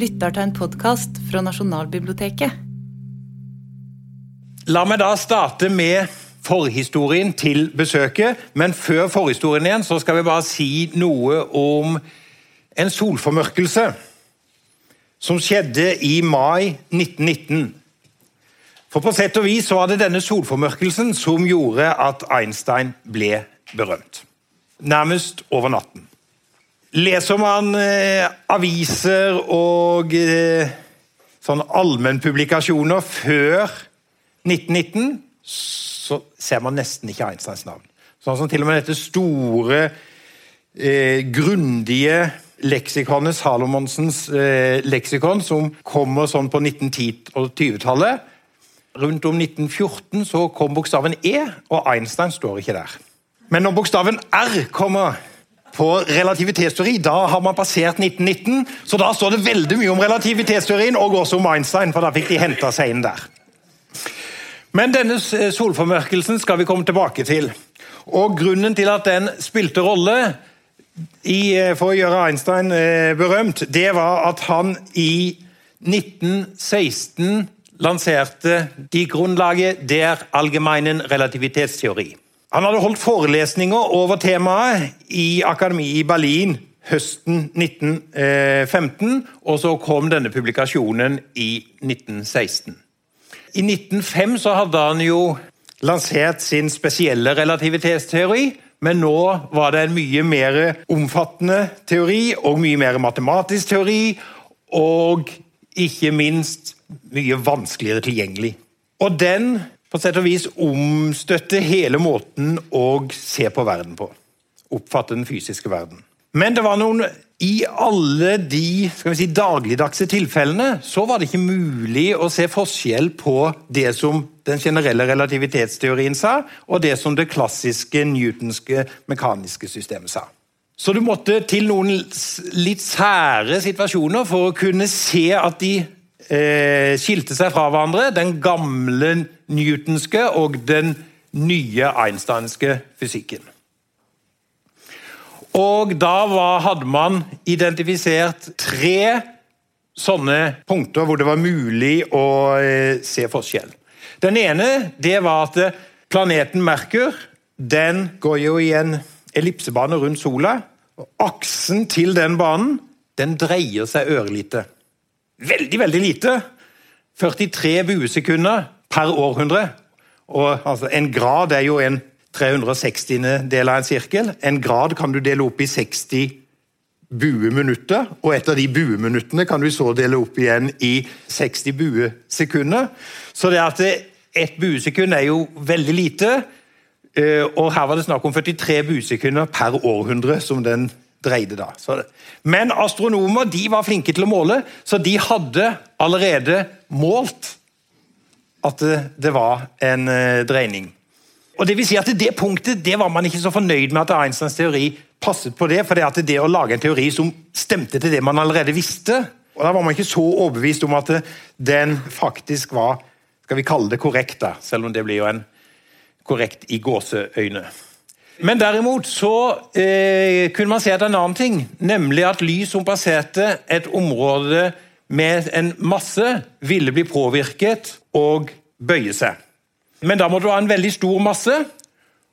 lytter til en podkast fra Nasjonalbiblioteket. La meg da starte med forhistorien til besøket. Men før forhistorien igjen, så skal vi bare si noe om en solformørkelse som skjedde i mai 1919. For på sett og vis var det denne solformørkelsen som gjorde at Einstein ble berømt. Nærmest over natten. Leser man eh, aviser og eh, sånn allmennpublikasjoner før 1919, så ser man nesten ikke Einsteins navn. Sånn som til og med dette store, eh, grundige leksikonet, Salomonsens eh, leksikon, som kommer sånn på 1910- og 20-tallet. Rundt om 1914 så kom bokstaven E, og Einstein står ikke der. Men når bokstaven R kommer på relativitetsteori, da har man passert 1919. Så da står det veldig mye om relativitetsteorien, og også om Einstein, for da fikk de henta seg inn der. Men denne solformørkelsen skal vi komme tilbake til. Og Grunnen til at den spilte rolle i, for å gjøre Einstein eh, berømt, det var at han i 1916 lanserte de grunnlaget der allgemeinen relativitetsteori. Han hadde holdt forelesninger over temaet i akademiet i Berlin høsten 1915, og så kom denne publikasjonen i 1916. I 1905 så hadde han jo lansert sin spesielle relativitetsteori, men nå var det en mye mer omfattende teori og mye mer matematisk teori, og ikke minst mye vanskeligere tilgjengelig. Og den på sett og vis omstøtte hele måten å se på verden på. Oppfatte den fysiske verden. Men det var noen i alle de si, dagligdagse tilfellene så var det ikke mulig å se forskjell på det som den generelle relativitetsteorien sa, og det som det klassiske newtonske mekaniske systemet sa. Så du måtte til noen litt sære situasjoner for å kunne se at de eh, skilte seg fra hverandre. Den gamle newtonske og den nye einsteinske fysikken. Og da var, hadde man identifisert tre sånne punkter hvor det var mulig å eh, se forskjell. Den ene det var at eh, planeten Merkur den går jo i en ellipsebane rundt sola. og Aksen til den banen den dreier seg ørlite. Veldig, veldig lite. 43 buesekunder per århundre. Og altså, En grad er jo en 360. del av en sirkel. En grad kan du dele opp i 60 bueminutter, og etter de bueminuttene kan du så dele opp igjen i 60 buesekunder. Så det at ett buesekund er jo veldig lite, eh, og her var det snakk om 43 buesekunder per århundre som den dreide da. Men astronomer de var flinke til å måle, så de hadde allerede målt at det var en uh, dreining. Og det vil si at det punktet det var man ikke så fornøyd med at Einsteins teori passet på det, for det, at det å lage en teori som stemte til det man allerede visste og Da var man ikke så overbevist om at den faktisk var skal vi kalle det korrekt, da, selv om det blir jo en korrekt i gåseøyne. Men derimot så eh, kunne man se etter en annen ting, nemlig at lys som passerte et område med en masse, ville bli påvirket og bøye seg. Men da måtte du ha en veldig stor masse,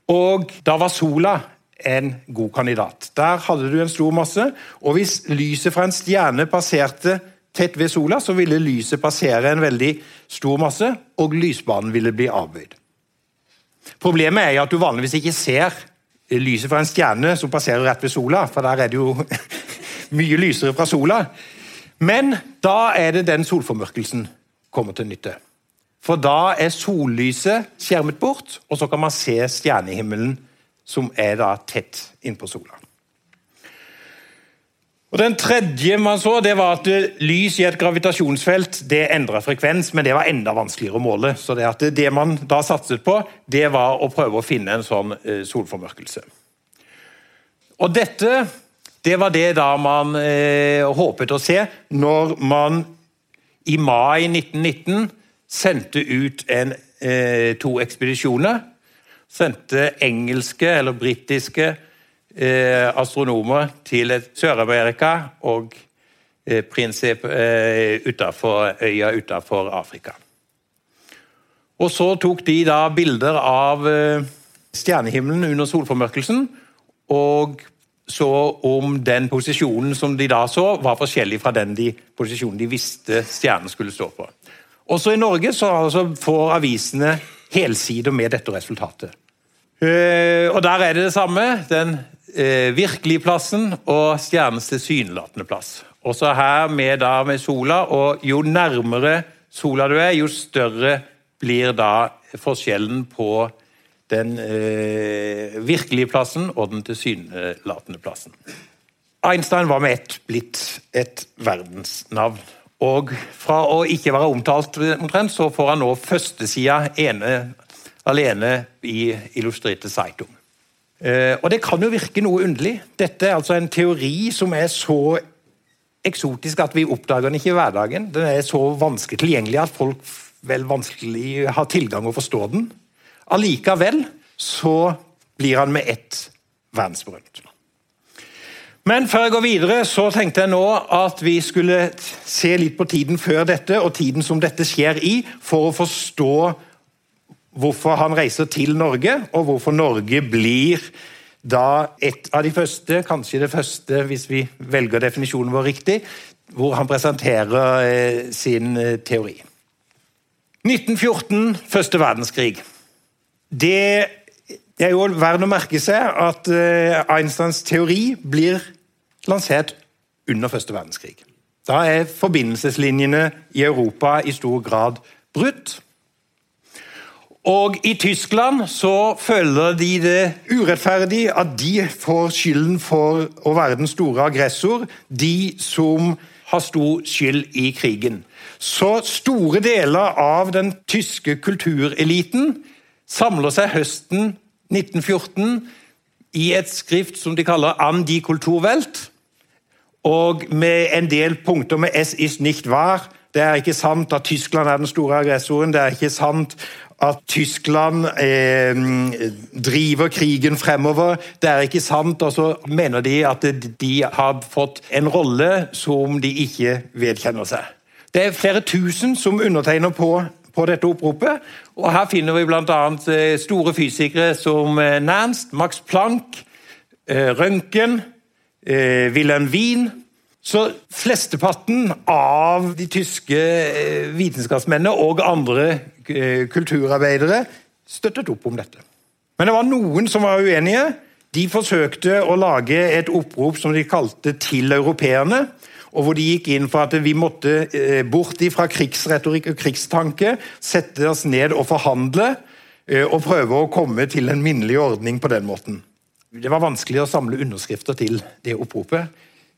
og da var sola en god kandidat. Der hadde du en stor masse, og hvis lyset fra en stjerne passerte tett ved sola, så ville lyset passere en veldig stor masse, og lysbanen ville bli avbøyd. Problemet er jo at du vanligvis ikke ser lyset fra en stjerne som passerer rett ved sola, for der er det jo mye lysere fra sola. Men da er det den solformørkelsen kommer til nytte. For da er sollyset skjermet bort, og så kan man se stjernehimmelen som er da tett innpå sola. Og Den tredje man så, det var at lys i et gravitasjonsfelt det endra frekvens, men det var enda vanskeligere å måle. Så det, at det man da satset på, det var å prøve å finne en sånn eh, solformørkelse. Og dette det var det da man eh, håpet å se når man i mai 1919 sendte ut en, eh, to ekspedisjoner. Sendte engelske eller britiske eh, astronomer til Sør-Amerika og prinsipp utenfor øya utenfor Afrika. Og så tok de da bilder av stjernehimmelen under solformørkelsen, og så om den posisjonen som de da så, var forskjellig fra den de, posisjonen de visste stjernen skulle stå på. Også i Norge så altså får avisene helsider med dette resultatet. Uh, og Der er det det samme. Den uh, virkelige plassen og stjernens tilsynelatende plass. Også her med, da, med sola, og jo nærmere sola du er, jo større blir da forskjellen på den eh, virkelige plassen og den tilsynelatende plassen. Einstein var med ett blitt et verdensnavn. Og fra å ikke være omtalt, omtrent, så får han nå førstesida ene alene i Illustrerte Zeitung. Eh, og Det kan jo virke noe underlig. Dette er altså en teori som er så eksotisk at vi oppdager den ikke i hverdagen. Den er så vanskelig tilgjengelig at folk vel vanskelig har tilgang og forstår den. Allikevel så blir han med ett verdensberømt. Men før jeg går videre, så tenkte jeg nå at vi skulle se litt på tiden før dette, og tiden som dette skjer i, for å forstå hvorfor han reiser til Norge, og hvorfor Norge blir da et av de første, kanskje det første, hvis vi velger definisjonen vår riktig, hvor han presenterer eh, sin eh, teori. 1914, første verdenskrig. Det er jo verdt å merke seg at eh, Einsteins teori blir lansert under første verdenskrig. Da er forbindelseslinjene i Europa i stor grad brutt. Og I Tyskland så føler de det urettferdig at de får skylden for å være den store aggressor, de som har stor skyld i krigen. Så store deler av den tyske kultureliten samler seg høsten 1914 i et skrift som de kaller An die Kulturwelt og med en del punkter med 'es ist nicht wahr'. Det er ikke sant at Tyskland er den store aggressoren. Det er ikke sant at Tyskland eh, driver krigen fremover. Det er ikke sant, og så mener de at de har fått en rolle som de ikke vedkjenner seg. Det er flere tusen som undertegner på, på dette oppropet. og Her finner vi bl.a. Eh, store fysikere som eh, Nernst, Max Planck, eh, Røntgen Wilhelm Wien. Så flesteparten av de tyske vitenskapsmennene og andre kulturarbeidere støttet opp om dette. Men det var noen som var uenige. De forsøkte å lage et opprop som de kalte 'Til europeerne'. og hvor de gikk inn for at vi måtte eh, bort fra krigsretorikk og krigstanke, sette oss ned og forhandle, og prøve å komme til en minnelig ordning på den måten. Det var vanskelig å samle underskrifter til det oppropet.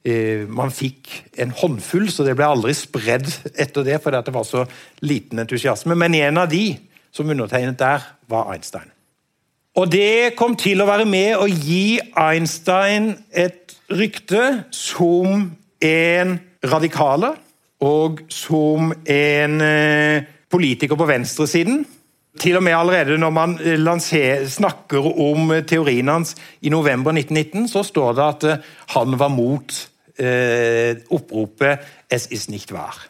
Eh, man fikk en håndfull, så det ble aldri spredd etter det, fordi det var så liten entusiasme. Men en av de som undertegnet der, var Einstein. Og det kom til å være med å gi Einstein et rykte som en radikale og som en eh, politiker på venstresiden. Til og med allerede når man eh, lanser, snakker om eh, teorien hans i november 1919, så står det at eh, han var mot eh, oppropet 'Es ist nicht wahr'.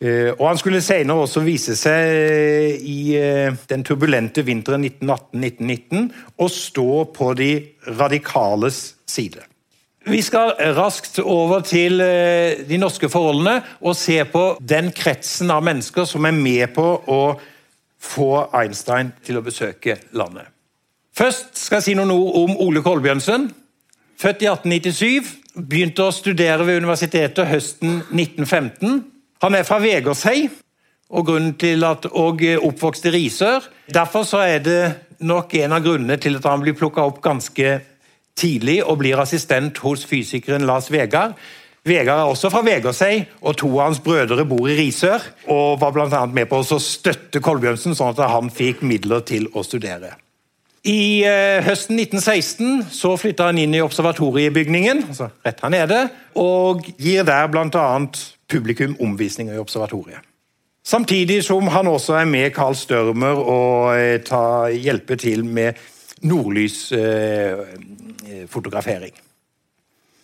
Eh, og Han skulle senere også vise seg i eh, den turbulente vinteren 1918-1919 og stå på de radikales side. Vi skal raskt over til de norske forholdene og se på den kretsen av mennesker som er med på å få Einstein til å besøke landet. Først skal jeg si noen ord om Ole Kolbjørnsen. Født i 1897, begynte å studere ved universitetet høsten 1915. Han er fra Vegårshei og at, og oppvokst i Risør. Derfor er det nok en av grunnene til at han blir plukka opp ganske tidlig og blir assistent hos fysikeren Lars Vegard. Vegard er også fra Vegårshei, og to av hans brødre bor i Risør. Og var bl.a. med på å støtte Kolbjørnsen, sånn at han fikk midler til å studere. I eh, høsten 1916 så flytta han inn i observatoriebygningen, altså rett her nede, og gir der bl.a. publikum omvisninger i observatoriet. Samtidig som han også er med Carl Størmer og eh, hjelper til med nordlysfotografering. Eh,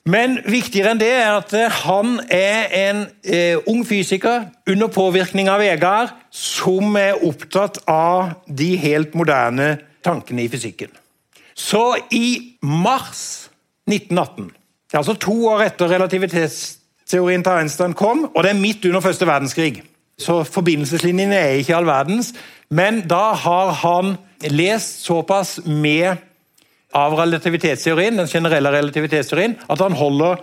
Men viktigere enn det er at han er en eh, ung fysiker under påvirkning av Vegard som er opptatt av de helt moderne tankene i fysikken. Så i mars 1918, altså to år etter relativitetsteorien til Einstein kom, og det er midt under første verdenskrig, så forbindelseslinjene er ikke all verdens, men da har han lest såpass med av relativitetsteorien, den generelle relativitetsteorien, at han holder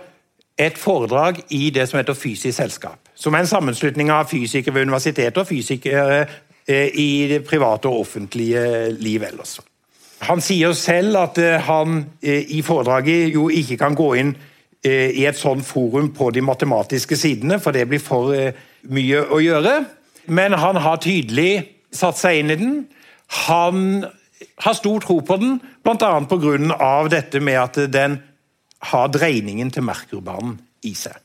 et foredrag i det som heter Fysisk selskap. Som er en sammenslutning av fysikere ved universitetet og fysikere eh, i det private og offentlige liv ellers. Han sier selv at eh, han eh, i foredraget jo ikke kan gå inn i et sånt forum på de matematiske sidene, for det blir for mye å gjøre. Men han har tydelig satt seg inn i den. Han har stor tro på den, bl.a. pga. dette med at den har dreiningen til Merkurbanen i seg.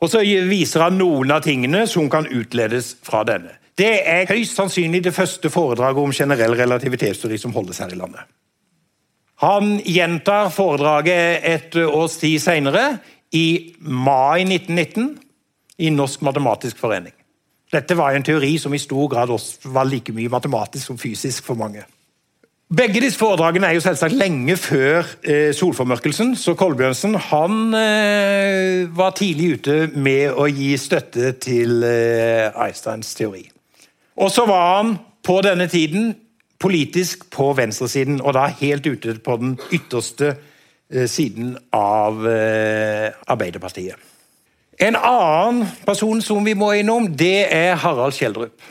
Og Så viser han noen av tingene som kan utledes fra denne. Det er høyst sannsynlig det første foredraget om generell relativitetsteori som holdes her i landet. Han gjentar foredraget et års tid senere, i mai 1919, i Norsk matematisk forening. Dette var en teori som i stor grad også var like mye matematisk som fysisk for mange. Begge disse foredragene er jo selvsagt lenge før eh, solformørkelsen, så Kolbjørnsen han eh, var tidlig ute med å gi støtte til eh, Einsteins teori. Og så var han på denne tiden politisk på venstresiden, og da helt ute på den ytterste eh, siden av eh, Arbeiderpartiet. En annen person som vi må innom, det er Harald Kjeldrup.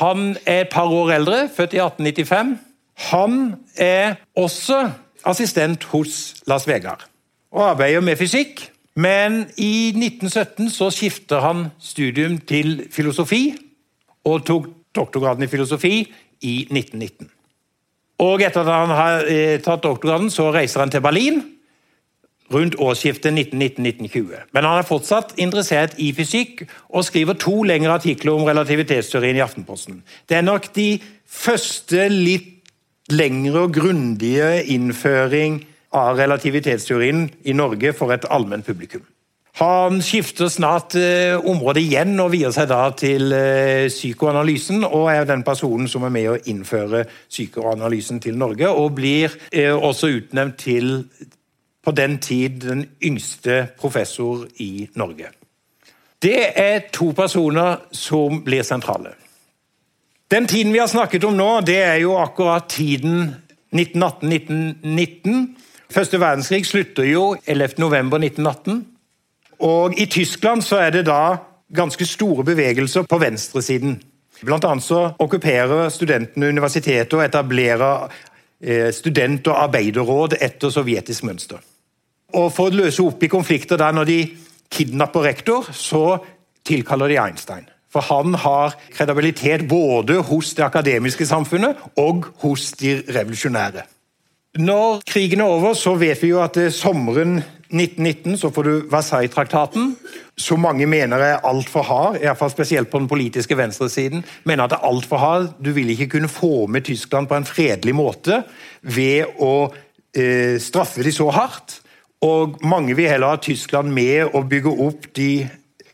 Han er et par år eldre, født i 1895. Han er også assistent hos Lars Vegard og arbeider med fysikk. Men i 1917 så skifter han studium til filosofi og tok doktorgraden i filosofi i 1919. Og etter at han har eh, tatt doktorgraden, så reiser han til Berlin rundt årsskiftet 1919-1920. Men han er fortsatt interessert i fysikk og skriver to lengre artikler om relativitetsteorien i Aftenposten. Det er nok de første litt lengre og grundige innføring av relativitetsteorien i Norge for et allment publikum. Han skifter snart eh, område igjen og vier seg da til eh, psykoanalysen, og er den personen som er med å innføre psykoanalysen til Norge, og blir eh, også utnevnt til på den tid den yngste professor i Norge. Det er to personer som blir sentrale. Den tiden vi har snakket om nå, det er jo akkurat tiden 1918-1919. Første verdenskrig slutter jo 11.11.1918. Og i Tyskland så er det da ganske store bevegelser på venstresiden. Blant annet så okkuperer studentene universitetet og etablerer eh, student- og arbeiderråd etter sovjetisk mønster. Og For å løse opp i konflikter der når de kidnapper rektor, så tilkaller de Einstein. For han har kredibilitet både hos det akademiske samfunnet og hos de revolusjonære. Når krigen er over, så vet vi jo at sommeren 1919 så får du Versailles-traktaten, som mange mener er altfor hard, i hvert fall spesielt på den politiske venstresiden. mener at det er alt for hard. Du vil ikke kunne få med Tyskland på en fredelig måte ved å eh, straffe de så hardt. Og mange vil heller ha Tyskland med å bygge opp de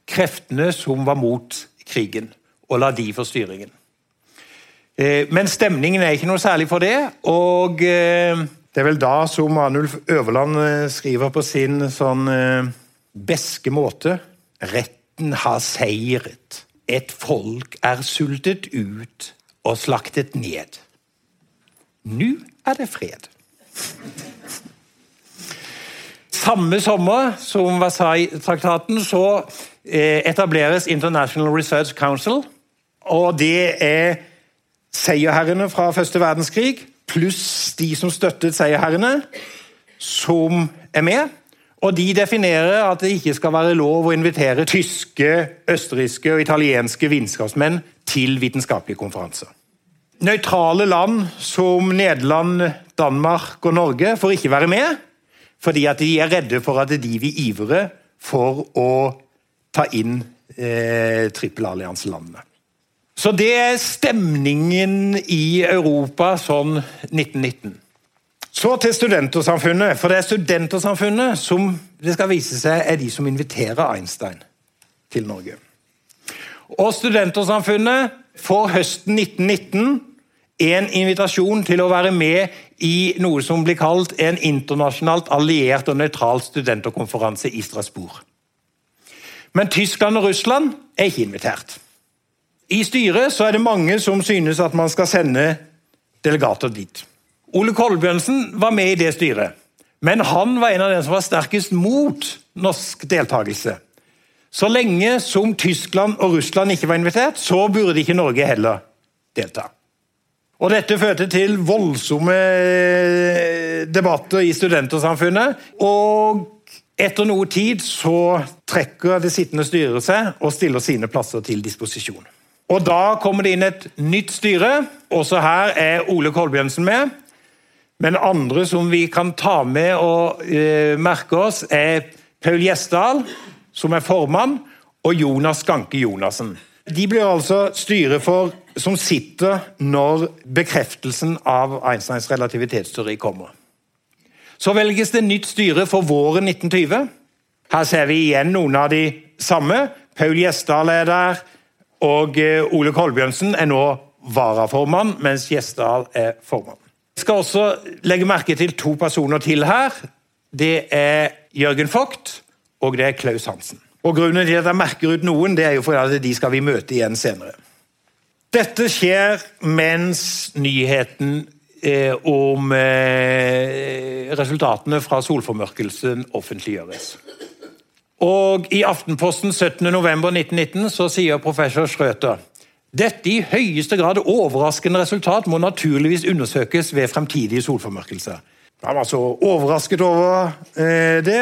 kreftene som var mot krigen, og la de få styringen. Eh, men stemningen er ikke noe særlig for det, og eh, det er vel da som Anulf Øverland eh, skriver på sin sånn beske måte Retten har seiret. Et folk er sultet ut og slaktet ned. Nå er det fred. Samme sommer som Versailles-traktaten så etableres International Research Council. og Det er seierherrene fra første verdenskrig pluss de som støttet seierherrene, som er med. Og De definerer at det ikke skal være lov å invitere tyske, østerrikske og italienske vitenskapsmenn til vitenskapelige konferanser. Nøytrale land som Nederland, Danmark og Norge får ikke være med, fordi at de er redde for at de vil ivre for å ta inn eh, trippelallianselandene. Så det er stemningen i Europa sånn 1919. Så til Studentersamfunnet. For det er Studentersamfunnet som det skal vise seg er de som inviterer Einstein til Norge. Og Studentersamfunnet får høsten 1919 en invitasjon til å være med i noe som blir kalt en internasjonalt alliert og nøytral studenterkonferanse i Strasbourg. Men Tyskland og Russland er ikke invitert. I styret er det mange som synes at man skal sende delegater dit. Ole Kolbjørnsen var med i det styret, men han var en av dem som var sterkest mot norsk deltakelse. Så lenge som Tyskland og Russland ikke var invitert, så burde ikke Norge heller delta. Og Dette førte til voldsomme eh, debatter i studentersamfunnet. Og etter noe tid så trekker det sittende styret seg og stiller sine plasser til disposisjon. Og Da kommer det inn et nytt styre. Også her er Ole Kolbjørnsen med. Men andre som vi kan ta med og uh, merke oss, er Paul Gjesdal, som er formann, og Jonas Ganke Jonassen. De blir altså styret for som sitter når bekreftelsen av Einsteins relativitetsteori kommer. Så velges det nytt styre for våren 1920. Her ser vi igjen noen av de samme. Paul Gjesdal er der, og eh, Ole Kolbjørnsen er nå varaformann, mens Gjesdal er formann. Jeg skal også legge merke til to personer til her. Det er Jørgen Vogt og det er Klaus Hansen. Og Grunnen til at jeg merker ut noen, det er jo fordi de skal vi møte igjen senere. Dette skjer mens nyheten eh, om eh, resultatene fra solformørkelsen offentliggjøres. Og I Aftenposten 17.11.1919 så sier professor Schrøter dette i høyeste grad overraskende resultat må naturligvis undersøkes ved fremtidige solformørkelser. Han var så overrasket over eh, det.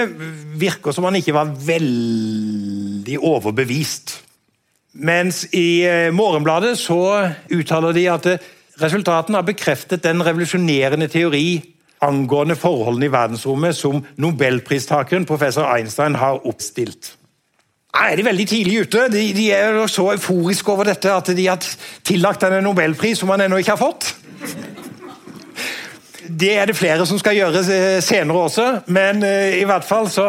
Virker som han ikke var veldig overbevist. Mens i eh, Morgenbladet så uttaler de at eh, resultatene har bekreftet den revolusjonerende teori angående forholdene i verdensrommet som nobelpristakeren professor Einstein har oppstilt. Da er de veldig tidlig ute. De, de er så euforiske over dette at de har tillagt henne en nobelpris som han ennå ikke har fått det er det flere som skal gjøre eh, senere også, men i hvert fall så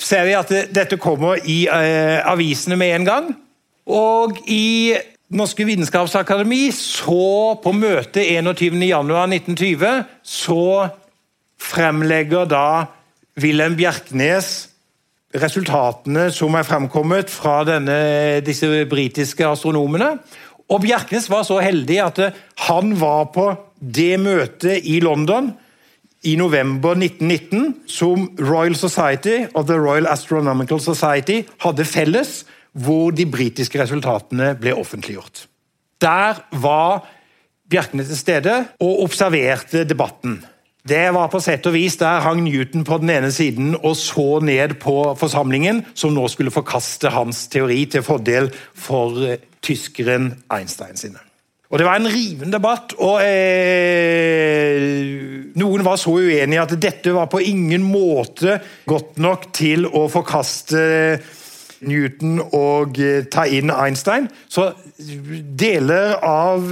ser vi at dette kommer i avisene med en gang. Og i Norske vitenskapsakademi så på møtet 21.1.1920 så fremlegger da Wilhelm Bjerknes resultatene som er fremkommet fra denne, disse britiske astronomene. Og Bjerknes var så heldig at han var på det møtet i London i november 1919 som Royal Society og The Royal Astronomical Society hadde felles, hvor de britiske resultatene ble offentliggjort. Der var Bjerkne til stede og observerte debatten. Det var på sett og vis Der hang Newton på den ene siden og så ned på forsamlingen, som nå skulle forkaste hans teori til fordel for eh, tyskeren Einstein sine. Og Det var en rivende debatt, og eh, noen var så uenige at dette var på ingen måte godt nok til å forkaste Newton og eh, ta inn Einstein. Så deler av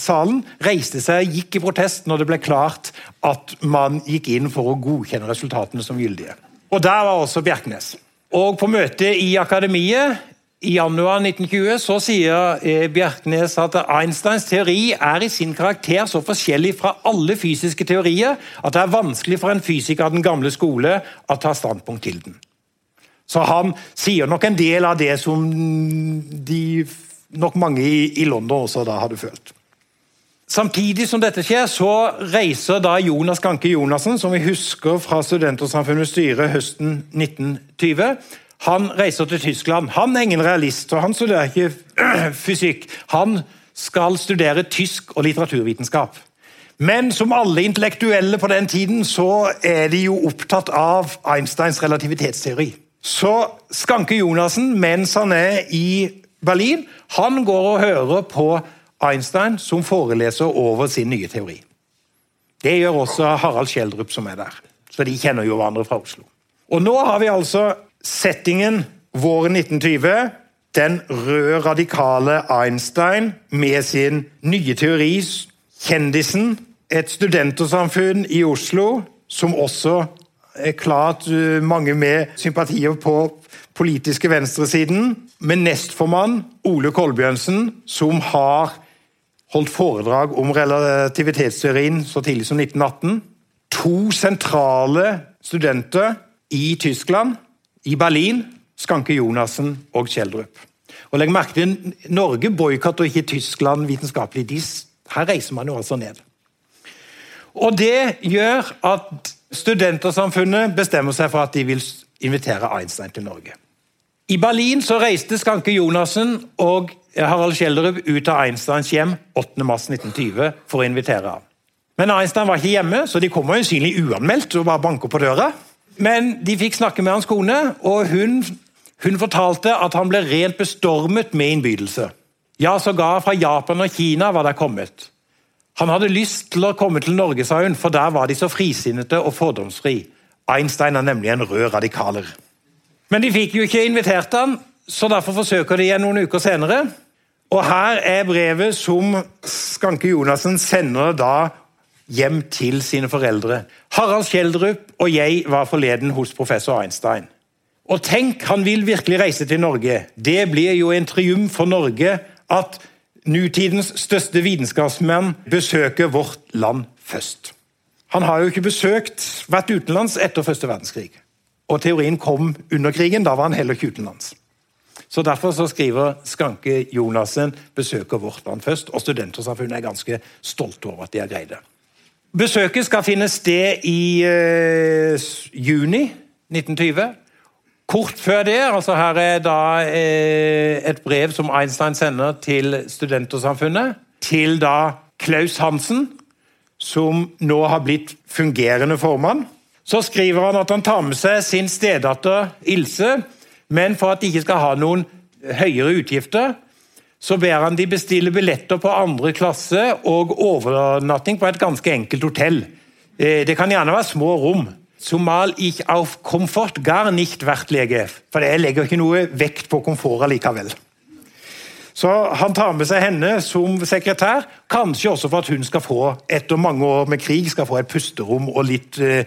salen reiste seg gikk i protest når det ble klart at man gikk inn for å godkjenne resultatene som gyldige. Og Der var også Bjerknes. Og På møtet i Akademiet i januar 1920 så sier eh, Bjerknes at Einsteins teori er i sin karakter så forskjellig fra alle fysiske teorier at det er vanskelig for en fysiker av den gamle skole å ta standpunkt til den. Så han sier nok en del av det som de nok mange i London også da hadde følt. Samtidig som dette skjer, så reiser da Jonas Ganke Jonassen, som vi husker fra Studentersamfunnets styre høsten 1920 han reiser til Tyskland. Han er ingen realist, og han studerer ikke fysikk. Han skal studere tysk og litteraturvitenskap. Men som alle intellektuelle på den tiden, så er de jo opptatt av Einsteins relativitetsteori. Så Skanke Jonassen, mens han er i Berlin, han går og hører på Einstein som foreleser over sin nye teori. Det gjør også Harald Schjelderup, som er der. Så de kjenner jo hverandre fra Oslo. Og nå har vi altså Settingen våren 1920 den røde, radikale Einstein med sin nye teori, kjendisen, et studentersamfunn i Oslo som også klart eh, mange med sympatier på politiske venstresiden, med nestformann Ole Kolbjørnsen, som har holdt foredrag om relativitetsteorien så tidlig som 1918. To sentrale studenter i Tyskland, i Berlin, Skanke Jonassen og Kjeldrup. Og legg merke til, Norge boikotter ikke Tyskland vitenskapelig. her reiser man jo altså ned. Og Det gjør at studentersamfunnet bestemmer seg for at de vil invitere Einstein til Norge. I Berlin så reiste Skanke Jonassen og Harald Schjelderup ut av Einsteins hjem 8.3.1920 for å invitere ham. Men Einstein var ikke hjemme, så de kom øyensynlig uanmeldt og bare banker på døra. Men de fikk snakke med hans kone, og hun, hun fortalte at han ble rent bestormet med innbydelse. Ja, sågar fra Japan og Kina var det kommet. Han hadde lyst til å komme til Norge, sa hun, for der var de så frisinnete og fordomsfri. Einstein er nemlig en rød radikaler. Men de fikk jo ikke invitert han, så derfor forsøker de igjen noen uker senere. Og her er brevet som Skanke Jonassen sender da hjem til sine foreldre. Harald Kjeldrup og jeg var forleden hos professor Einstein. Og tenk, han vil virkelig reise til Norge. Det blir jo en triumf for Norge at nutidens største vitenskapsmenn besøker vårt land først. Han har jo ikke besøkt, vært utenlands etter første verdenskrig. Og teorien kom under krigen, da var han heller ikke utenlands. Så Derfor så skriver Skanke Jonassen 'besøker vårt land først', og Studentersamfunnet er ganske stolte over at de har greid det. Besøket skal finne sted i uh, juni 1920. Kort før det, altså her er da eh, et brev som Einstein sender til Studentersamfunnet, til da Klaus Hansen, som nå har blitt fungerende formann. Så skriver han at han tar med seg sin stedatter Ilse, men for at de ikke skal ha noen høyere utgifter, så ber han de bestille billetter på andre klasse og overnatting på et ganske enkelt hotell. Eh, det kan gjerne være små rom. Zumal ich auf Komfort gar nicht Wert lege. For jeg legger ikke noe vekt på komfort allikevel. Så Han tar med seg henne som sekretær, kanskje også for at hun skal få etter mange år med krig, skal få et pusterom og litt eh,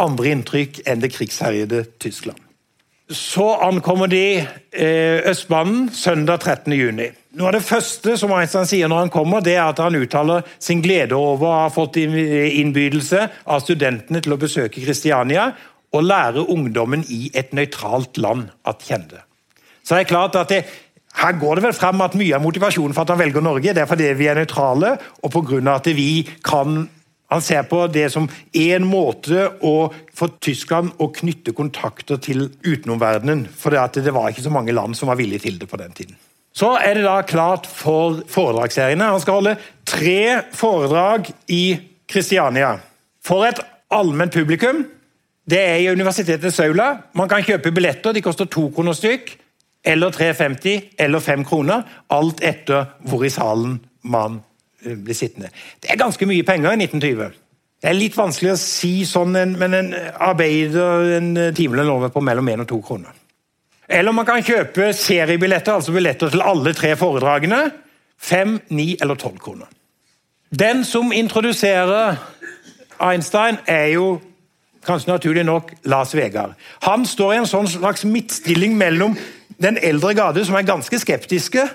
andre inntrykk enn det krigsherjede Tyskland. Så ankommer de eh, Østbanen søndag 13. juni. Noe av det første som Einstein sier når han kommer, det er at han uttaler sin glede over å ha fått innbydelse av studentene til å besøke Kristiania og lære ungdommen i et nøytralt land at kjenne. Så det er klart at det, her går det vel frem at Mye av motivasjonen for at han velger Norge, det er fordi vi er nøytrale, og pga. at vi kan Han ser på det som en måte å få Tyskland å knytte kontakter til utenomverdenen. For det var ikke så mange land som var villige til det på den tiden. Så er det da klart for foredragsseriene. Han skal holde tre foredrag i Kristiania. For et allment publikum. Det er i Universitetets aula. Man kan kjøpe billetter. De koster to kroner stykk. Eller 3,50 eller 5 kroner. Alt etter hvor i salen man eh, blir sittende. Det er ganske mye penger i 1920. Det er litt vanskelig å si sånn, men en arbeider en timelønn over på mellom 1 og 2 kroner. Eller man kan kjøpe seriebilletter, altså billetter til alle tre foredragene. Fem, ni eller tolv kroner. Den som introduserer Einstein, er jo kanskje naturlig nok Lars Vegard. Han står i en sånn slags midtstilling mellom den eldre gade, som er ganske skeptiske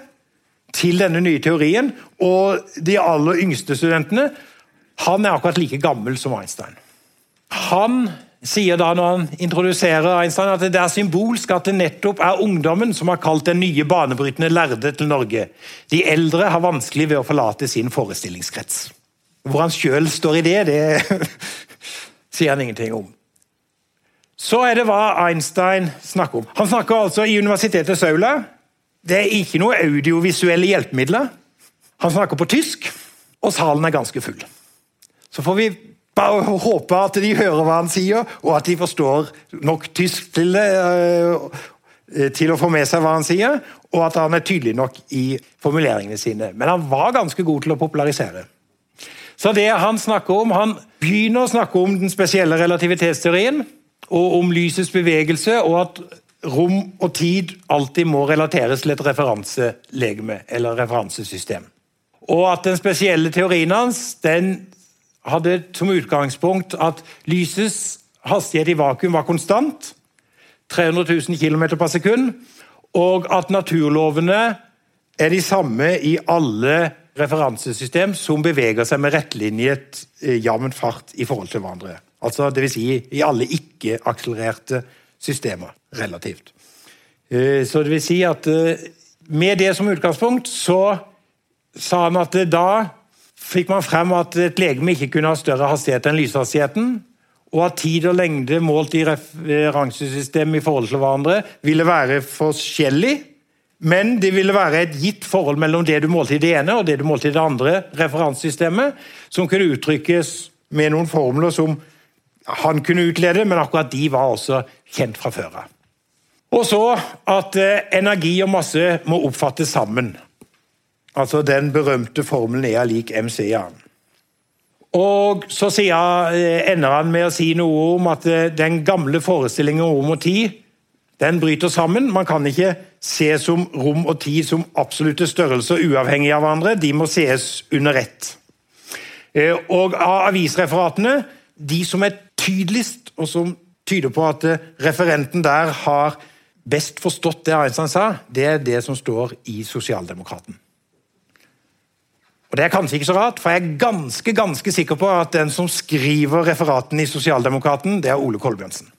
til denne nye teorien, og de aller yngste studentene. Han er akkurat like gammel som Einstein. Han sier da når han introduserer Einstein at det er symbolsk at det nettopp er ungdommen som har kalt den nye banebrytende lærde til Norge. De eldre har vanskelig ved å forlate sin forestillingskrets. Hvor han sjøl står i det, det sier han ingenting om. Så er det hva Einstein snakker om. Han snakker altså i Universitetet Saula. Det er ikke noe audiovisuelle hjelpemidler. Han snakker på tysk, og salen er ganske full. Så får vi bare håpe at de hører hva han sier, og at de forstår nok tysk til, uh, til å få med seg hva han sier, og at han er tydelig nok i formuleringene sine. Men han var ganske god til å popularisere. Så det Han snakker om, han begynner å snakke om den spesielle relativitetsteorien, og om lysets bevegelse, og at rom og tid alltid må relateres til et referanselegeme eller referansesystem. Og at den spesielle teorien hans den hadde som utgangspunkt at lysets hastighet i vakuum var konstant, 300 000 km per sekund, og at naturlovene er de samme i alle referansesystem som beveger seg med rettlinjet eh, jevn fart i forhold til hverandre. Altså, Dvs. Si i alle ikke-akselererte systemer, relativt. Eh, så det vil si at eh, med det som utgangspunkt, så sa han at da fikk man frem at et legeme ikke kunne ha større hastighet enn lyshastigheten, og at tid og lengde målt i referansesystemet i forhold til hverandre ville være forskjellig men det ville være et gitt forhold mellom det du målte i det ene og det du målte i det andre referansesystemet, som kunne uttrykkes med noen formler som han kunne utlede, men akkurat de var også kjent fra før av. Og så at eh, energi og masse må oppfattes sammen. Altså den berømte formelen er lik MC i. Og så sier, eh, ender han med å si noe om at eh, den gamle forestillingen om rom og tid den bryter sammen. Man kan ikke se som rom og tid som absolutte størrelser uavhengig av hverandre. De må sees under ett. Eh, og av avisreferatene, de som er tydeligst, og som tyder på at referenten der har best forstått det Einstein sa, det er det som står i Sosialdemokraten. Og Det er kanskje ikke så rart, for jeg er ganske ganske sikker på at den som skriver referaten i Sosialdemokraten, det er Ole Kolbjørnsen.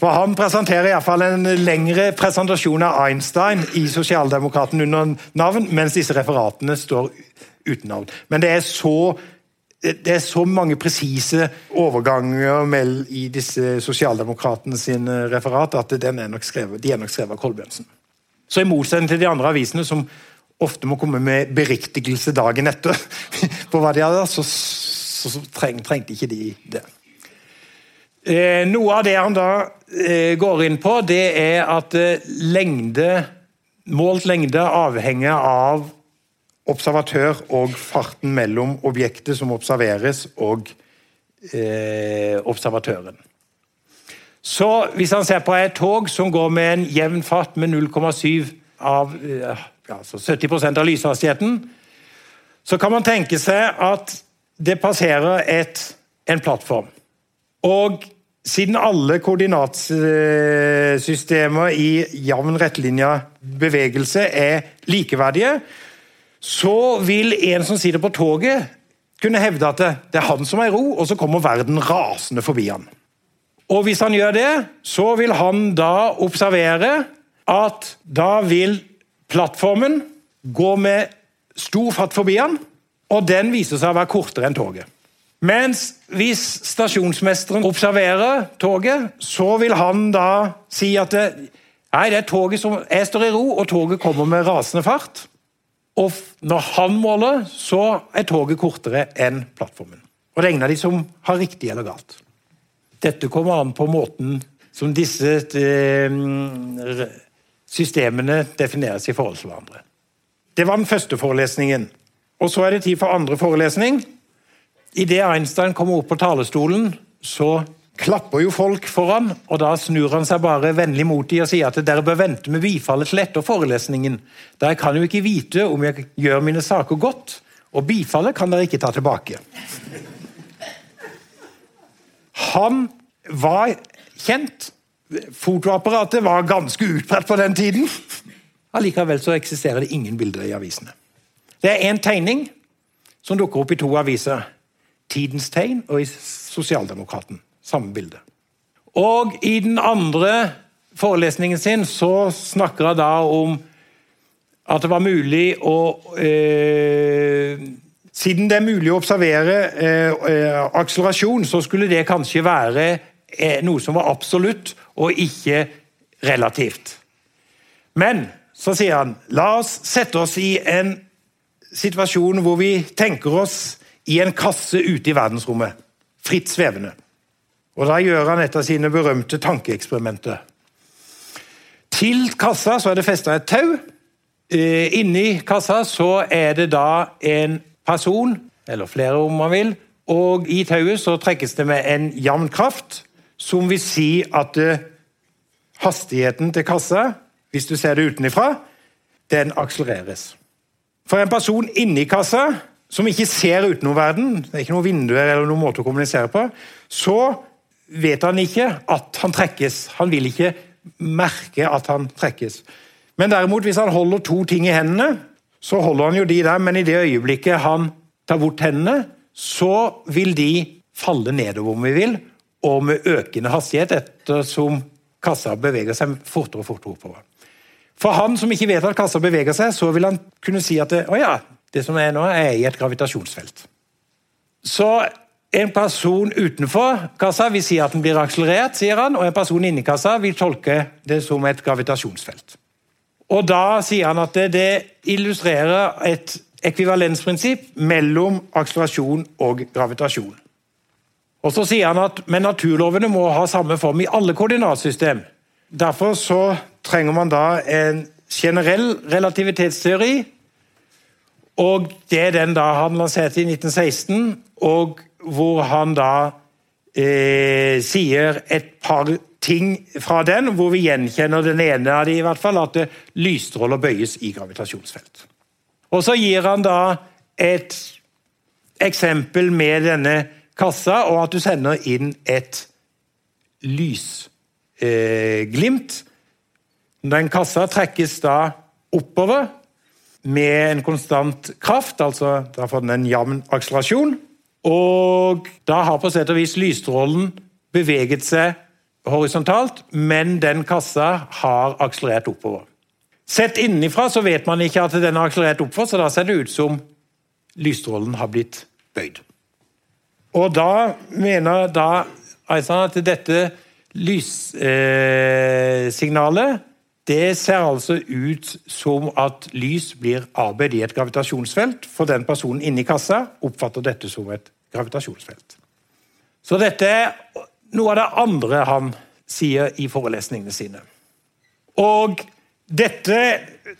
For Han presenterer i fall en lengre presentasjon av Einstein i Sosialdemokraten under navn, mens disse referatene står uten navn. Men det er så, det er så mange presise overganger i disse sosialdemokratene sine referat at er skrevet, de er nok skrevet av Kolbjørnsen. Så I motsetning til de andre avisene, som ofte må komme med beriktigelse dagen etter på hva de hadde, så, så, så treng, trengte ikke de det. Eh, noe av det han da eh, går inn på, det er at eh, lengde, målt lengde avhenger av observatør og farten mellom objektet som observeres, og eh, observatøren. Så hvis han ser på et tog som går med en jevn fart med 0,7 av altså 70% av lyshastigheten, så kan man tenke seg at det passerer et, en plattform. Og siden alle koordinatsystemer i jevn rettlinja bevegelse er likeverdige, så vil en som sitter på toget, kunne hevde at det, er han som er i ro, og så kommer verden rasende forbi han. Og Hvis han gjør det, så vil han da observere at da vil plattformen går med stor fart forbi han, og den viser seg å være kortere enn toget. Mens hvis stasjonsmesteren observerer toget, så vil han da si at det, nei, det er toget som Jeg står i ro, og toget kommer med rasende fart. Og når han måler, så er toget kortere enn plattformen. Og det er de som har riktig eller galt. Dette kommer an på måten som disse eh, systemene defineres i forhold til hverandre. Det var den første forelesningen. Og så er det tid for andre forelesning. Idet Einstein kommer opp på talerstolen, så klapper jo folk foran, og da snur han seg bare vennlig mot dem og sier at dere bør vente med bifallet til etter forelesningen. Da jeg kan jo ikke vite om jeg gjør mine saker godt, og bifallet kan dere ikke ta tilbake. Han var kjent. Fotoapparatet var ganske utbredt på den tiden. Allikevel så eksisterer det ingen bilder i avisene. Det er én tegning som dukker opp i to aviser. Tidens Tegn og i Sosialdemokraten. Samme bilde. Og I den andre forelesningen sin så snakker han da om at det var mulig å eh, Siden det er mulig å observere eh, eh akselerasjon, så skulle det kanskje være noe som var absolutt og ikke relativt. Men så sier han la oss sette oss i en situasjon hvor vi tenker oss i en kasse ute i verdensrommet. Fritt svevende. Og Da gjør han et av sine berømte tankeeksperimenter. Til kassa så er det festa et tau. Eh, inni kassa så er det da en person, eller flere om man vil, og i tauet så trekkes det med en jevn kraft, som vil si at eh, hastigheten til kassa, hvis du ser det utenfra, den akselereres. For en person inni kassa som ikke ser utenom verden, det er ikke noen vinduer eller noen måte å kommunisere på, så vet han ikke at han trekkes. Han vil ikke merke at han trekkes. Men derimot, hvis han holder to ting i hendene, så holder han jo de der, men i det øyeblikket han tar bort hendene, så vil de falle nedover om vi vil, og med økende hastighet ettersom kassa beveger seg fortere og fortere oppover. For han som ikke vet at kassa beveger seg, så vil han kunne si at det, å ja, det som er nå, er i et gravitasjonsfelt. Så en person utenfor kassa vil si at den blir akselerert, sier han, og en person inni kassa vil tolke det som et gravitasjonsfelt. Og Da sier han at det, illustrerer et ekvivalensprinsipp mellom akselerasjon og gravitasjon. Og så sier han at men naturlovene må ha samme form i alle koordinatsystem. Derfor så trenger man da en generell relativitetsteori. Og det er den da han lanserte i 1916, og hvor han da eh, sier et par ting fra den, hvor vi gjenkjenner den ene av de i hvert fall, at lysstråler bøyes i gravitasjonsfelt. Og Så gir han da et eksempel med denne kassa, og at du sender inn et lysglimt. Den kassa trekkes da oppover med en konstant kraft, altså da får den en jevn akselerasjon. Og da har på sett og vis lysstrålen beveget seg horisontalt, men den kassa har akselerert oppover. Sett innenfra så vet man ikke at den har akselerert oppover, så da ser det ut som lysstrålen har blitt bøyd. Og da mener da Einstein at dette lyssignalet eh, det ser altså ut som at lys blir arbeid i et gravitasjonsfelt. For den personen inni kassa oppfatter dette som et gravitasjonsfelt. Så dette er noe av det andre han sier i forelesningene sine. Og dette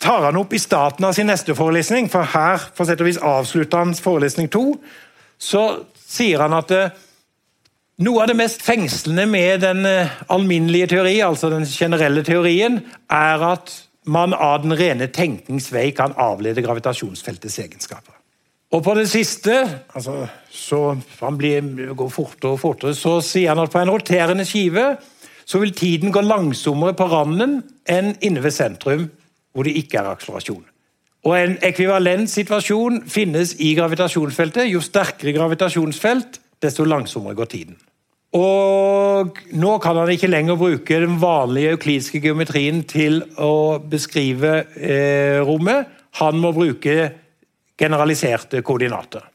tar han opp i starten av sin neste forelesning, for her for sett og vis avslutter han forelesning to. Så sier han at eh, noe av det mest fengslende med den eh, alminnelige teori, altså den generelle teorien, er at man av den rene tenknings vei kan avlede gravitasjonsfeltets egenskaper. Og på det siste, altså, så han blir, går fortere og fortere, så sier han at på en roterende skive så vil tiden gå langsommere på randen enn inne ved sentrum, hvor det ikke er akselerasjon. Og En ekvivalent situasjon finnes i gravitasjonsfeltet. Jo sterkere gravitasjonsfelt, desto langsommere går tiden. Og Nå kan han ikke lenger bruke den vanlige euklidiske geometrien til å beskrive eh, rommet. Han må bruke generaliserte koordinater.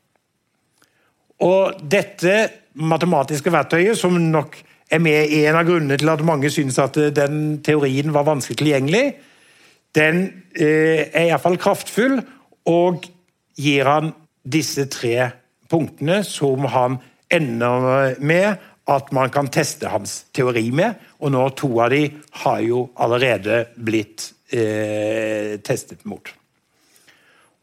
Og Dette matematiske verktøyet, som nok er med en av grunnene til at mange syns at den teorien var vanskelig tilgjengelig, den eh, er iallfall kraftfull og gir han disse tre punktene som han ender med at man kan teste hans teori med. Og nå to av de har jo allerede blitt eh, testet mot.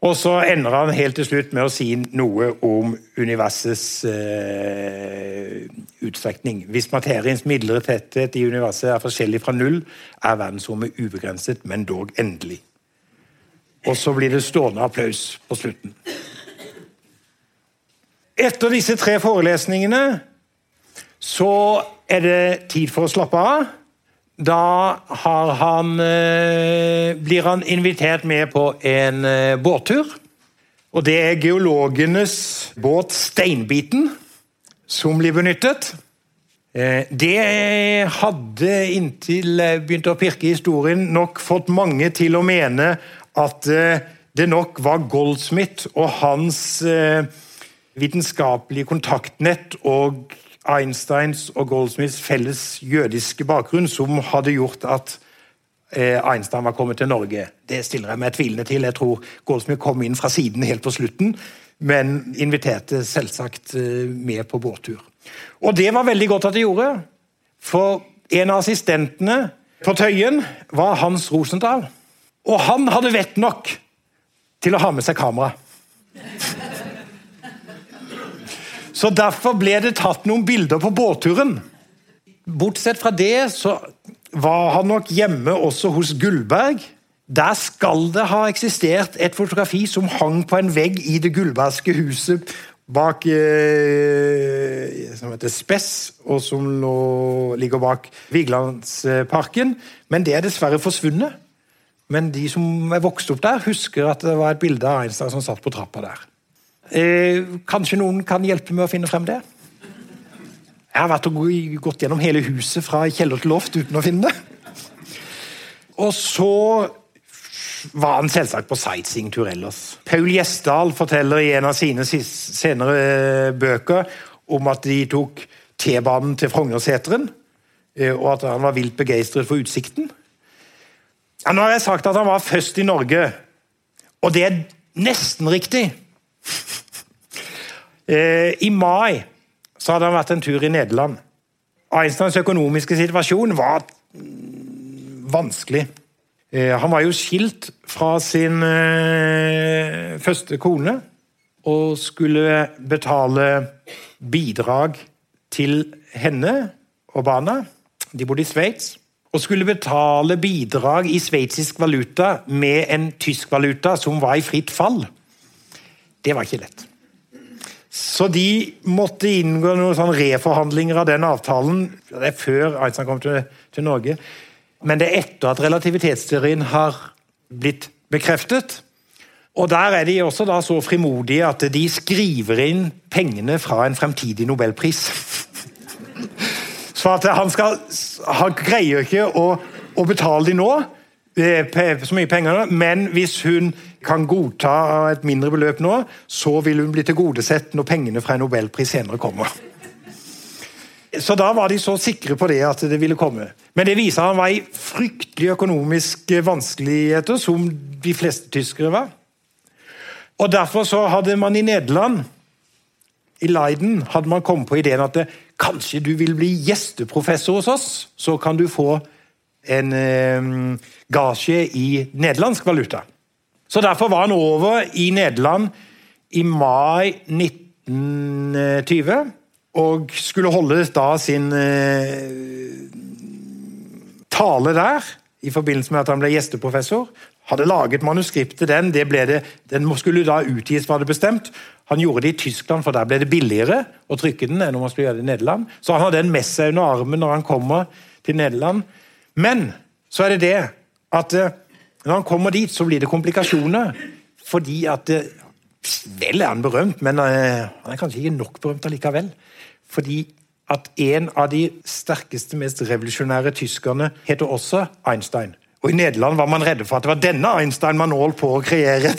Og så ender han helt til slutt med å si noe om universets eh, utstrekning. Hvis materiens midlere tetthet i universet er forskjellig fra null, er verdensrommet ubegrenset, men dog endelig. Og så blir det stående applaus på slutten. Etter disse tre forelesningene så er det tid for å slappe av. Da han, eh, blir han invitert med på en eh, båttur. Og det er geologenes båt Steinbiten som blir benyttet. Eh, det hadde inntil jeg begynte å pirke i historien, nok fått mange til å mene at det nok var Goldsmith og hans vitenskapelige kontaktnett og Einsteins og Goldsmiths felles jødiske bakgrunn som hadde gjort at eh, Einstein var kommet til Norge. Det stiller jeg meg tvilende til. Jeg tror Goldsmith kom inn fra siden helt på slutten, men inviterte selvsagt eh, med på båttur. Og det var veldig godt at de gjorde, for en av assistentene på Tøyen var Hans Rosenthal. Og han hadde vett nok til å ha med seg kamera. Så Derfor ble det tatt noen bilder på båtturen. Bortsett fra det så var han nok hjemme også hos Gullberg Der skal det ha eksistert et fotografi som hang på en vegg i det gullbergske huset bak eh, som heter Spess, og som lå, ligger bak Vigelandsparken. Men det er dessverre forsvunnet. Men de som er vokst opp der, husker at det var et bilde av Einstein som satt på trappa der. Eh, kanskje noen kan hjelpe med å finne frem det? Jeg har vært og gått gjennom hele huset fra kjeller til loft uten å finne det. Og så var han selvsagt på sightseeingtur ellers. Paul Gjesdal forteller i en av sine senere eh, bøker om at de tok T-banen til Frognerseteren, eh, og at han var vilt begeistret for utsikten. Ja, nå har jeg sagt at han var først i Norge, og det er nesten riktig. Eh, I mai så hadde han vært en tur i Nederland. Einsteins økonomiske situasjon var vanskelig. Eh, han var jo skilt fra sin eh, første kone og skulle betale bidrag til henne og barna. De bodde i Sveits. Og skulle betale bidrag i sveitsisk valuta med en tysk valuta som var i fritt fall. Det var ikke lett. Så de måtte inngå noen sånn reforhandlinger av den avtalen. Det er før Einstein kom til, til Norge men det er etter at relativitetsteorien har blitt bekreftet. Og Der er de også da så frimodige at de skriver inn pengene fra en fremtidig nobelpris. Så at han skal Han greier ikke å, å betale de nå, eh, så mye penger, men hvis hun kan godta et mindre beløp nå, så vil hun bli tilgodesett når pengene fra en nobelpris senere kommer. Så da var de så sikre på det at det ville komme. Men det viser han var i fryktelig økonomiske vanskeligheter, som de fleste tyskere var. Og Derfor så hadde man i Nederland, i Leiden, hadde man kommet på ideen at det, kanskje du vil bli gjesteprofessor hos oss, så kan du få en eh, gasje i nederlandsk valuta. Så Derfor var han over i Nederland i mai 1920 og skulle holde da sin eh, tale der, i forbindelse med at han ble gjesteprofessor. Hadde laget manuskript til den. Det det, den skulle da utgis, var det bestemt. Han gjorde det i Tyskland, for der ble det billigere å trykke den enn om han skulle gjøre det i Nederland. Så han hadde den med seg under armen når han kommer til Nederland. Men så er det det at eh, når han kommer dit, så blir det komplikasjoner. Fordi at eh, Vel er han berømt, men eh, han er kanskje ikke nok berømt allikevel. Fordi at en av de sterkeste, mest revolusjonære tyskerne heter også Einstein. Og I Nederland var man redde for at det var denne Einstein man holdt på å kreere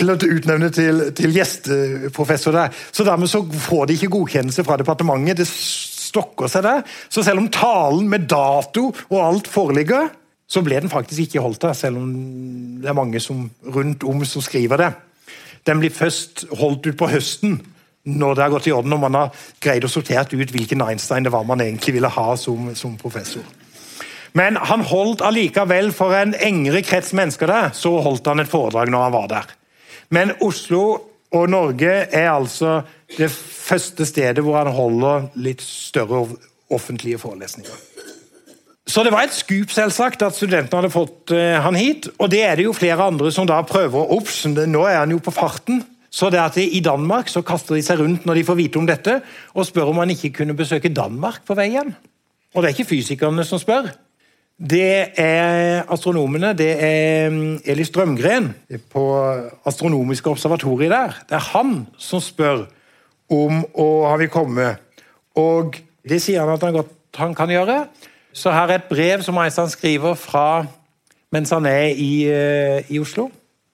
til å utnevne til, til gjesteprofessor der. Så dermed så får de ikke godkjennelse fra departementet. Det stokker seg der. Så selv om talen med dato og alt foreligger, så ble den faktisk ikke holdt der, selv om det er mange som, rundt om som skriver det. Den blir først holdt ut på høsten når det har gått i orden og man har greid å sortert ut hvilken Einstein det var man egentlig ville ha som, som professor. Men han holdt allikevel for en engere krets mennesker der, så holdt han et foredrag når han var der. Men Oslo og Norge er altså det første stedet hvor han holder litt større offentlige forelesninger. Så det var et skup selvsagt at studentene hadde fått uh, han hit. Og det er det jo flere andre som da prøver å Ops, nå er han jo på farten. Så det at I Danmark så kaster de seg rundt når de får vite om dette, og spør om han ikke kunne besøke Danmark på vei hjem. Og det er ikke fysikerne som spør. Det er astronomene. Det er mm, Eli Strømgren på Astronomiske observatoriet der. Det er han som spør om å har vi kommet. Og det sier han at han godt han kan gjøre. Så her er et brev som Einstein skriver fra mens han er i, eh, i Oslo.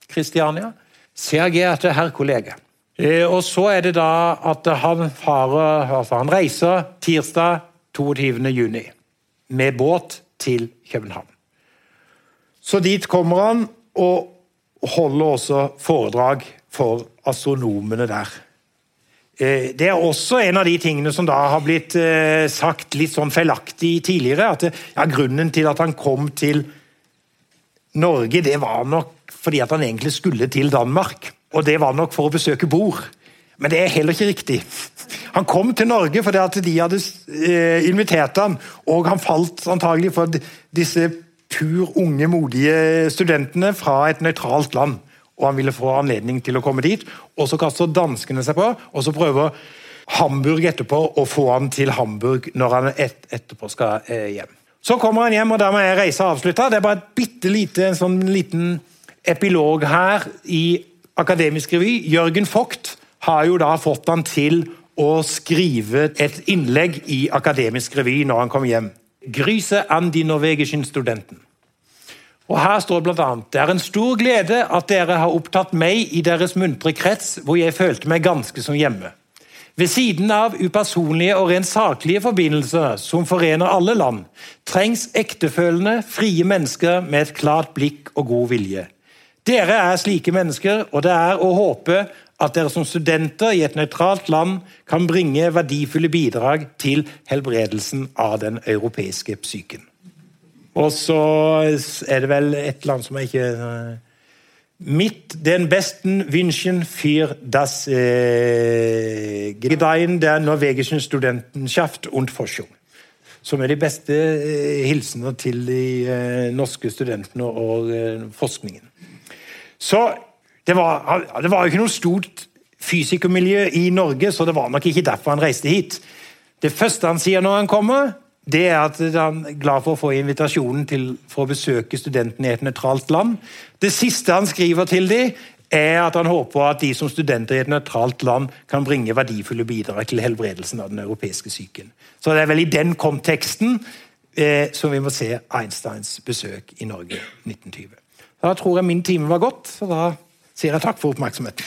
Kristiania. Sehr geehrte herr kollega. Eh, og så er det da at han, farer, altså han reiser tirsdag 22. juni med båt til København. Så dit kommer han og holder også foredrag for astronomene der. Eh, det er også en av de tingene som da har blitt eh, sagt litt sånn feilaktig tidligere. at det, ja, Grunnen til at han kom til Norge, det var nok fordi at han egentlig skulle til Danmark. Og det var nok for å besøke Bor. Men det er heller ikke riktig. Han kom til Norge fordi at de hadde eh, invitert ham, og han falt antagelig for disse pur unge, modige studentene fra et nøytralt land. Og han ville få anledning til å komme dit. Og så kaster danskene seg på, og så prøver Hamburg etterpå å få han til Hamburg når han et, etterpå skal eh, hjem. Så kommer han hjem, og dermed er reisa avslutta. Det er bare et bitte lite, en sånn liten epilog her i Akademisk revy. Jørgen Vogt har jo da fått han til å skrive et innlegg i Akademisk revy når han kom hjem. Gryse an die norwegischen studenten. Og Her står bl.a.: Det er en stor glede at dere har opptatt meg i deres muntre krets, hvor jeg følte meg ganske som hjemme. Ved siden av upersonlige og rent saklige forbindelser som forener alle land, trengs ektefølende, frie mennesker med et klart blikk og god vilje. Dere er slike mennesker, og det er å håpe at dere som studenter i et nøytralt land kan bringe verdifulle bidrag til helbredelsen av den europeiske psyken. Og så er det vel et eller annet som jeg ikke eh, Mitt den besten Wünschen für das eh, Gedeihen der norwegischen Studentenschaft und Forschung. Som er de beste eh, hilsener til de eh, norske studentene og eh, forskningen. Så det var, det var jo ikke noe stort fysikermiljø i Norge, så det var nok ikke derfor han reiste hit. Det første han sier når han kommer, det er at han er glad for å få invitasjonen til for å besøke studentene i et nøytralt land. Det siste han skriver til dem, er at han håper at de som studenter i et nøytralt land kan bringe verdifulle bidrag til helbredelsen av den europeiske psyken. Så det er vel i den konteksten eh, som vi må se Einsteins besøk i Norge 1920. Da tror jeg min time var gått, så da sier jeg takk for oppmerksomheten.